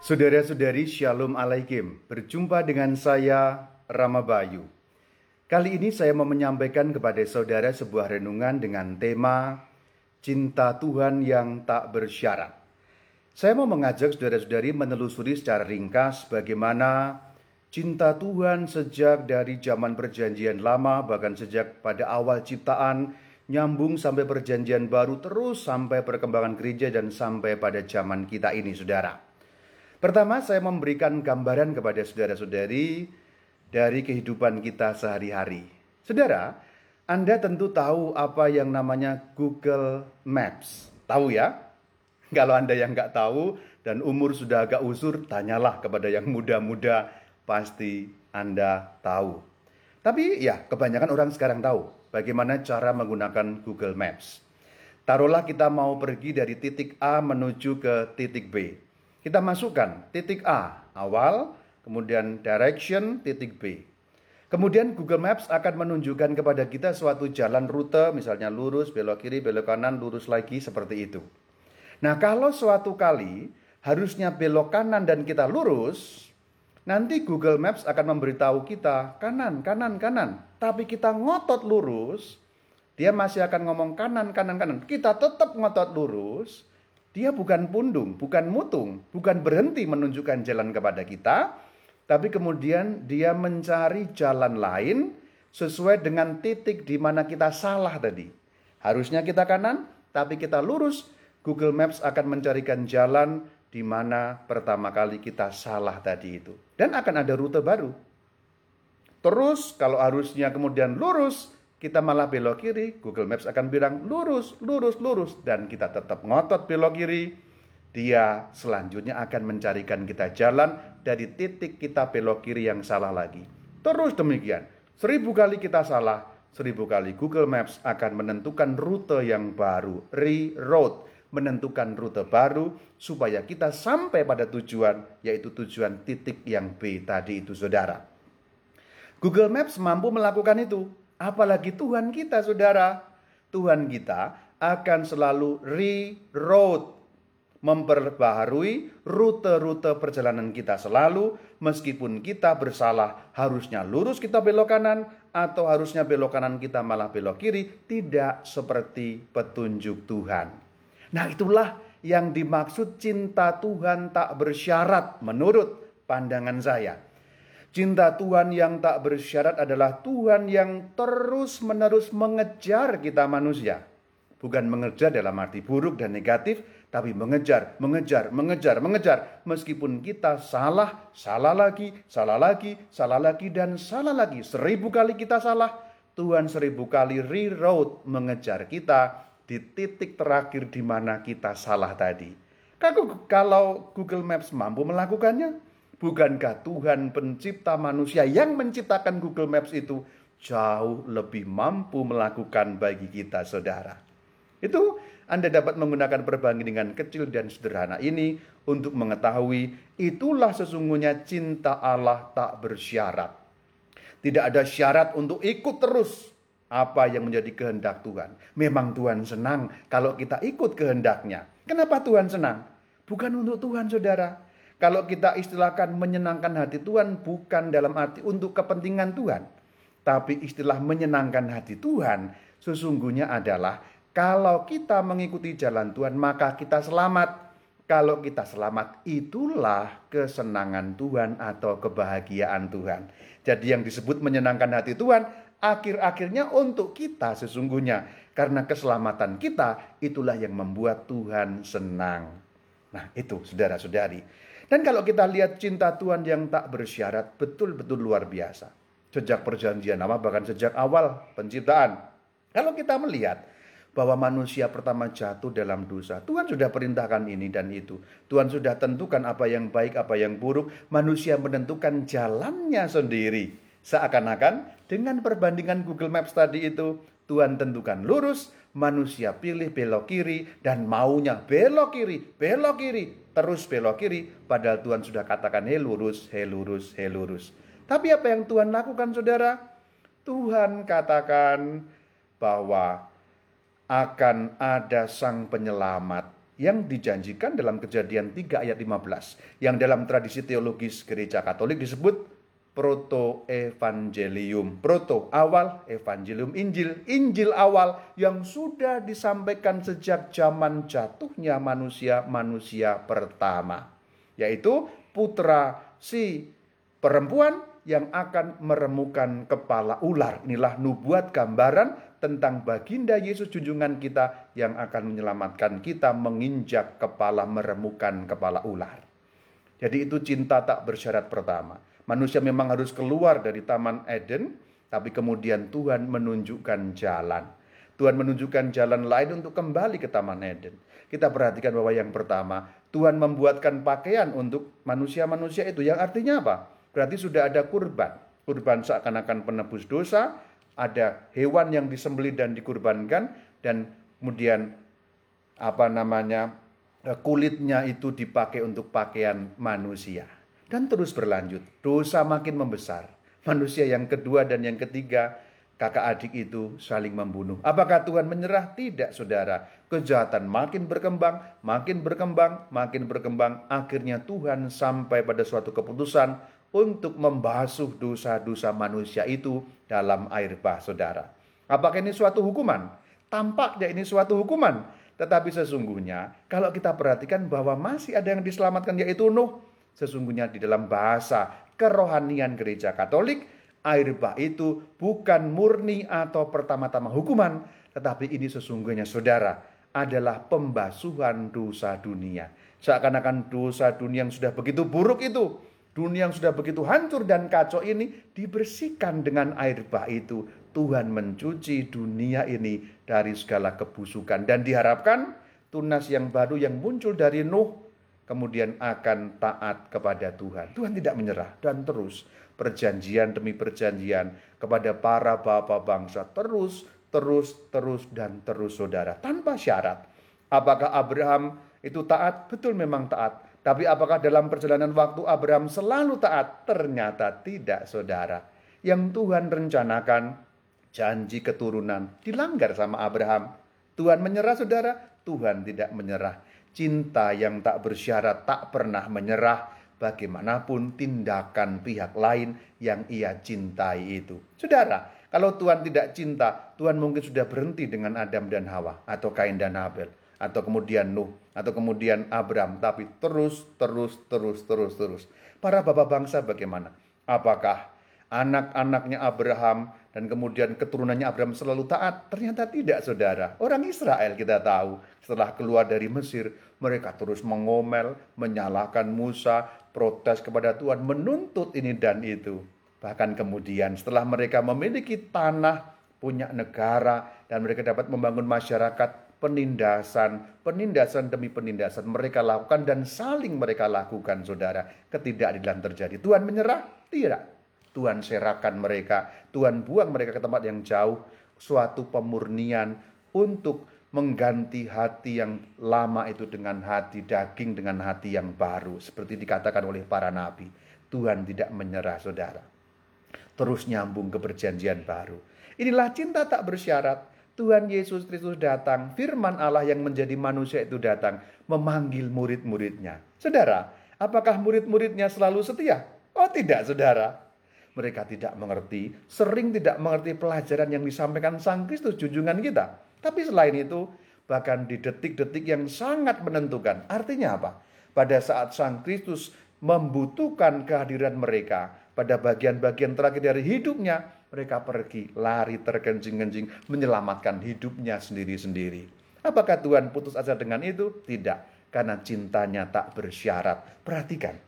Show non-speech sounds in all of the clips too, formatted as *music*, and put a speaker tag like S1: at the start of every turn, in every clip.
S1: Saudara-saudari Shalom Alaikum, berjumpa dengan saya Rama Bayu. Kali ini saya mau menyampaikan kepada saudara sebuah renungan dengan tema Cinta Tuhan yang tak bersyarat. Saya mau mengajak saudara-saudari menelusuri secara ringkas bagaimana cinta Tuhan sejak dari zaman perjanjian lama bahkan sejak pada awal ciptaan nyambung sampai perjanjian baru terus sampai perkembangan gereja dan sampai pada zaman kita ini saudara. Pertama saya memberikan gambaran kepada saudara-saudari dari kehidupan kita sehari-hari. Saudara, Anda tentu tahu apa yang namanya Google Maps. Tahu ya? *laughs* Kalau Anda yang nggak tahu dan umur sudah agak usur, tanyalah kepada yang muda-muda, pasti Anda tahu. Tapi ya, kebanyakan orang sekarang tahu bagaimana cara menggunakan Google Maps. Taruhlah kita mau pergi dari titik A menuju ke titik B. Kita masukkan titik A awal, kemudian direction titik B. Kemudian Google Maps akan menunjukkan kepada kita suatu jalan rute, misalnya lurus, belok kiri, belok kanan, lurus lagi, seperti itu. Nah kalau suatu kali harusnya belok kanan dan kita lurus, Nanti Google Maps akan memberitahu kita kanan, kanan, kanan. Tapi kita ngotot lurus, dia masih akan ngomong kanan, kanan, kanan. Kita tetap ngotot lurus, dia bukan pundung, bukan mutung, bukan berhenti menunjukkan jalan kepada kita, tapi kemudian dia mencari jalan lain sesuai dengan titik di mana kita salah tadi. Harusnya kita kanan, tapi kita lurus. Google Maps akan mencarikan jalan di mana pertama kali kita salah tadi itu. Dan akan ada rute baru. Terus kalau harusnya kemudian lurus, kita malah belok kiri, Google Maps akan bilang lurus, lurus, lurus. Dan kita tetap ngotot belok kiri, dia selanjutnya akan mencarikan kita jalan dari titik kita belok kiri yang salah lagi. Terus demikian, seribu kali kita salah, seribu kali Google Maps akan menentukan rute yang baru, reroute menentukan rute baru supaya kita sampai pada tujuan, yaitu tujuan titik yang B tadi itu saudara. Google Maps mampu melakukan itu, apalagi Tuhan kita saudara. Tuhan kita akan selalu reroute, memperbaharui rute-rute perjalanan kita selalu, meskipun kita bersalah, harusnya lurus kita belok kanan, atau harusnya belok kanan kita malah belok kiri, tidak seperti petunjuk Tuhan. Nah itulah yang dimaksud cinta Tuhan tak bersyarat menurut pandangan saya. Cinta Tuhan yang tak bersyarat adalah Tuhan yang terus-menerus mengejar kita manusia. Bukan mengejar dalam arti buruk dan negatif, tapi mengejar, mengejar, mengejar, mengejar. Meskipun kita salah, salah lagi, salah lagi, salah lagi, dan salah lagi. Seribu kali kita salah, Tuhan seribu kali reroute mengejar kita di titik terakhir di mana kita salah tadi. Kalau Google Maps mampu melakukannya, bukankah Tuhan pencipta manusia yang menciptakan Google Maps itu jauh lebih mampu melakukan bagi kita saudara. Itu Anda dapat menggunakan perbandingan kecil dan sederhana ini untuk mengetahui itulah sesungguhnya cinta Allah tak bersyarat. Tidak ada syarat untuk ikut terus apa yang menjadi kehendak Tuhan. Memang Tuhan senang kalau kita ikut kehendaknya. Kenapa Tuhan senang? Bukan untuk Tuhan, saudara. Kalau kita istilahkan menyenangkan hati Tuhan, bukan dalam arti untuk kepentingan Tuhan. Tapi istilah menyenangkan hati Tuhan sesungguhnya adalah kalau kita mengikuti jalan Tuhan, maka kita selamat. Kalau kita selamat, itulah kesenangan Tuhan atau kebahagiaan Tuhan. Jadi, yang disebut menyenangkan hati Tuhan akhir-akhirnya untuk kita sesungguhnya. Karena keselamatan kita itulah yang membuat Tuhan senang. Nah itu saudara-saudari. Dan kalau kita lihat cinta Tuhan yang tak bersyarat betul-betul luar biasa. Sejak perjanjian lama bahkan sejak awal penciptaan. Kalau kita melihat bahwa manusia pertama jatuh dalam dosa. Tuhan sudah perintahkan ini dan itu. Tuhan sudah tentukan apa yang baik, apa yang buruk. Manusia menentukan jalannya sendiri. Seakan-akan dengan perbandingan Google Maps tadi itu, Tuhan tentukan lurus, manusia pilih belok kiri, dan maunya belok kiri, belok kiri, terus belok kiri, padahal Tuhan sudah katakan, hei lurus, hei lurus, hei lurus. Tapi apa yang Tuhan lakukan saudara? Tuhan katakan bahwa akan ada sang penyelamat yang dijanjikan dalam kejadian 3 ayat 15 yang dalam tradisi teologis gereja katolik disebut proto evangelium. Proto awal evangelium Injil, Injil awal yang sudah disampaikan sejak zaman jatuhnya manusia-manusia pertama, yaitu putra si perempuan yang akan meremukan kepala ular. Inilah nubuat gambaran tentang baginda Yesus junjungan kita yang akan menyelamatkan kita menginjak kepala meremukan kepala ular. Jadi itu cinta tak bersyarat pertama. Manusia memang harus keluar dari Taman Eden, tapi kemudian Tuhan menunjukkan jalan. Tuhan menunjukkan jalan lain untuk kembali ke Taman Eden. Kita perhatikan bahwa yang pertama, Tuhan membuatkan pakaian untuk manusia-manusia itu. Yang artinya apa? Berarti sudah ada kurban. Kurban seakan-akan penebus dosa, ada hewan yang disembelih dan dikurbankan, dan kemudian apa namanya kulitnya itu dipakai untuk pakaian manusia dan terus berlanjut. Dosa makin membesar. Manusia yang kedua dan yang ketiga, kakak adik itu saling membunuh. Apakah Tuhan menyerah? Tidak, saudara. Kejahatan makin berkembang, makin berkembang, makin berkembang. Akhirnya Tuhan sampai pada suatu keputusan untuk membasuh dosa-dosa manusia itu dalam air bah, saudara. Apakah ini suatu hukuman? Tampaknya ini suatu hukuman. Tetapi sesungguhnya kalau kita perhatikan bahwa masih ada yang diselamatkan yaitu Nuh Sesungguhnya di dalam bahasa kerohanian gereja Katolik, air bah itu bukan murni atau pertama-tama hukuman, tetapi ini sesungguhnya saudara adalah pembasuhan dosa dunia. Seakan-akan dosa dunia yang sudah begitu buruk itu, dunia yang sudah begitu hancur dan kacau ini dibersihkan dengan air bah itu. Tuhan mencuci dunia ini dari segala kebusukan dan diharapkan tunas yang baru yang muncul dari Nuh kemudian akan taat kepada Tuhan. Tuhan tidak menyerah dan terus perjanjian demi perjanjian kepada para bapak bangsa terus, terus, terus, dan terus saudara. Tanpa syarat. Apakah Abraham itu taat? Betul memang taat. Tapi apakah dalam perjalanan waktu Abraham selalu taat? Ternyata tidak saudara. Yang Tuhan rencanakan janji keturunan dilanggar sama Abraham. Tuhan menyerah saudara? Tuhan tidak menyerah Cinta yang tak bersyarat tak pernah menyerah bagaimanapun tindakan pihak lain yang ia cintai itu. Saudara, kalau Tuhan tidak cinta, Tuhan mungkin sudah berhenti dengan Adam dan Hawa atau Kain dan Abel atau kemudian Nuh atau kemudian Abraham tapi terus terus terus terus terus. Para bapak bangsa bagaimana? Apakah anak-anaknya Abraham dan kemudian keturunannya Abraham selalu taat. Ternyata tidak, saudara. Orang Israel kita tahu setelah keluar dari Mesir, mereka terus mengomel, menyalahkan Musa, protes kepada Tuhan, menuntut ini dan itu. Bahkan kemudian setelah mereka memiliki tanah, punya negara, dan mereka dapat membangun masyarakat, penindasan, penindasan demi penindasan mereka lakukan dan saling mereka lakukan, saudara. Ketidakadilan terjadi. Tuhan menyerah? Tidak. Tuhan serahkan mereka, Tuhan buang mereka ke tempat yang jauh, suatu pemurnian untuk mengganti hati yang lama itu dengan hati daging, dengan hati yang baru. Seperti dikatakan oleh para nabi. Tuhan tidak menyerah saudara. Terus nyambung ke perjanjian baru. Inilah cinta tak bersyarat. Tuhan Yesus Kristus datang, firman Allah yang menjadi manusia itu datang, memanggil murid-muridnya. Saudara, apakah murid-muridnya selalu setia? Oh tidak, saudara mereka tidak mengerti, sering tidak mengerti pelajaran yang disampaikan Sang Kristus junjungan kita. Tapi selain itu, bahkan di detik-detik yang sangat menentukan. Artinya apa? Pada saat Sang Kristus membutuhkan kehadiran mereka, pada bagian-bagian terakhir dari hidupnya, mereka pergi lari terkencing-kencing menyelamatkan hidupnya sendiri-sendiri. Apakah Tuhan putus asa dengan itu? Tidak, karena cintanya tak bersyarat. Perhatikan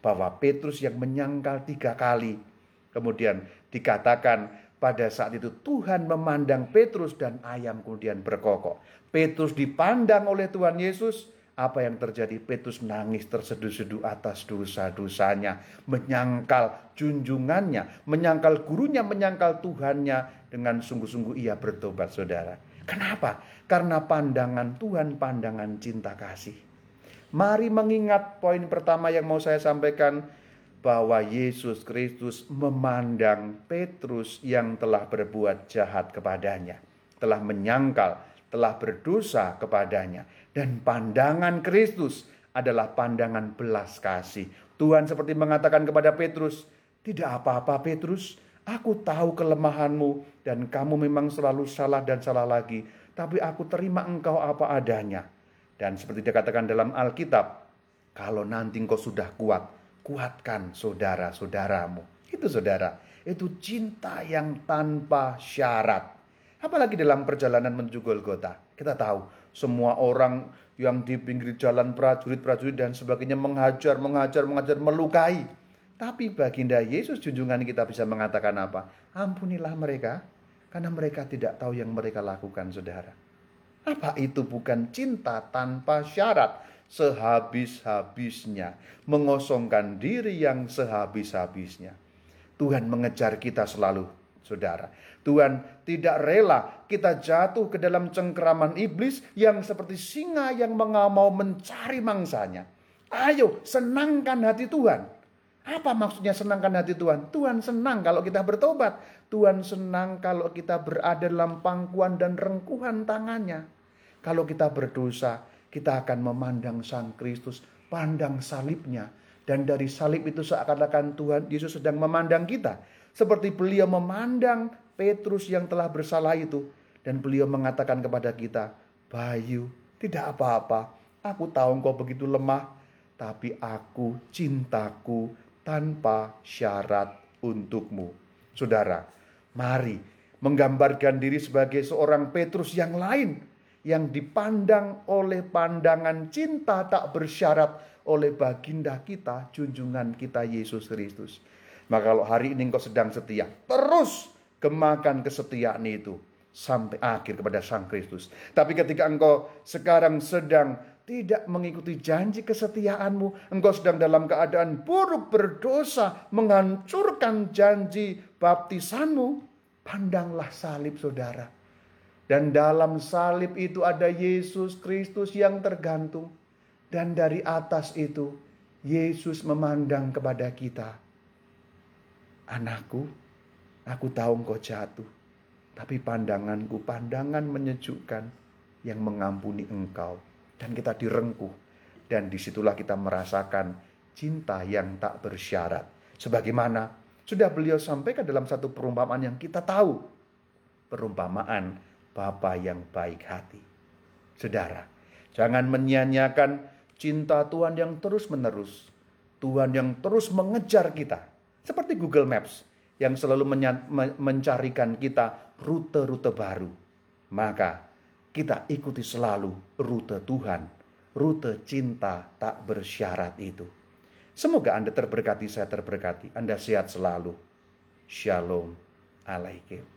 S1: bahwa Petrus yang menyangkal tiga kali Kemudian dikatakan pada saat itu Tuhan memandang Petrus dan ayam kemudian berkokok. Petrus dipandang oleh Tuhan Yesus, apa yang terjadi? Petrus nangis terseduh-seduh atas dosa-dosanya, menyangkal junjungannya, menyangkal gurunya, menyangkal Tuhannya dengan sungguh-sungguh ia bertobat, saudara. Kenapa? Karena pandangan Tuhan, pandangan cinta kasih. Mari mengingat poin pertama yang mau saya sampaikan bahwa Yesus Kristus memandang Petrus yang telah berbuat jahat kepadanya, telah menyangkal, telah berdosa kepadanya. Dan pandangan Kristus adalah pandangan belas kasih. Tuhan seperti mengatakan kepada Petrus, "Tidak apa-apa, Petrus, aku tahu kelemahanmu dan kamu memang selalu salah dan salah lagi, tapi aku terima engkau apa adanya." Dan seperti dikatakan dalam Alkitab, kalau nanti engkau sudah kuat, kuatkan saudara-saudaramu. Itu saudara, itu cinta yang tanpa syarat. Apalagi dalam perjalanan menuju Golgota. Kita tahu semua orang yang di pinggir jalan prajurit-prajurit dan sebagainya menghajar, menghajar, mengajar, melukai. Tapi baginda Yesus junjungan kita bisa mengatakan apa? Ampunilah mereka karena mereka tidak tahu yang mereka lakukan, saudara. Apa itu bukan cinta tanpa syarat? Sehabis-habisnya, mengosongkan diri yang sehabis-habisnya. Tuhan mengejar kita selalu saudara. Tuhan tidak rela kita jatuh ke dalam cengkeraman iblis yang seperti singa yang mau mencari mangsanya. Ayo, senangkan hati Tuhan. Apa maksudnya senangkan hati Tuhan? Tuhan senang kalau kita bertobat. Tuhan senang kalau kita berada dalam pangkuan dan rengkuhan tangannya. Kalau kita berdosa, kita akan memandang Sang Kristus, pandang salibnya. Dan dari salib itu seakan-akan Tuhan Yesus sedang memandang kita seperti beliau memandang Petrus yang telah bersalah itu. Dan beliau mengatakan kepada kita, Bayu, tidak apa-apa. Aku tahu engkau begitu lemah. Tapi aku cintaku tanpa syarat untukmu. Saudara, mari menggambarkan diri sebagai seorang Petrus yang lain yang dipandang oleh pandangan cinta tak bersyarat oleh baginda kita, junjungan kita Yesus Kristus. Maka kalau hari ini engkau sedang setia, terus gemakan kesetiaan itu sampai akhir kepada Sang Kristus. Tapi ketika engkau sekarang sedang tidak mengikuti janji kesetiaanmu, engkau sedang dalam keadaan buruk berdosa, menghancurkan janji baptisanmu, pandanglah salib saudara. Dan dalam salib itu ada Yesus Kristus yang tergantung. Dan dari atas itu, Yesus memandang kepada kita Anakku, aku tahu engkau jatuh, tapi pandanganku pandangan menyejukkan yang mengampuni engkau. Dan kita direngkuh. Dan di situlah kita merasakan cinta yang tak bersyarat. Sebagaimana sudah beliau sampaikan dalam satu perumpamaan yang kita tahu. Perumpamaan Bapa yang baik hati. Saudara, jangan menyia-nyiakan cinta Tuhan yang terus menerus. Tuhan yang terus mengejar kita seperti Google Maps yang selalu mencarikan kita rute-rute baru. Maka kita ikuti selalu rute Tuhan, rute cinta tak bersyarat itu. Semoga Anda terberkati, saya terberkati. Anda sehat selalu. Shalom Alaikum.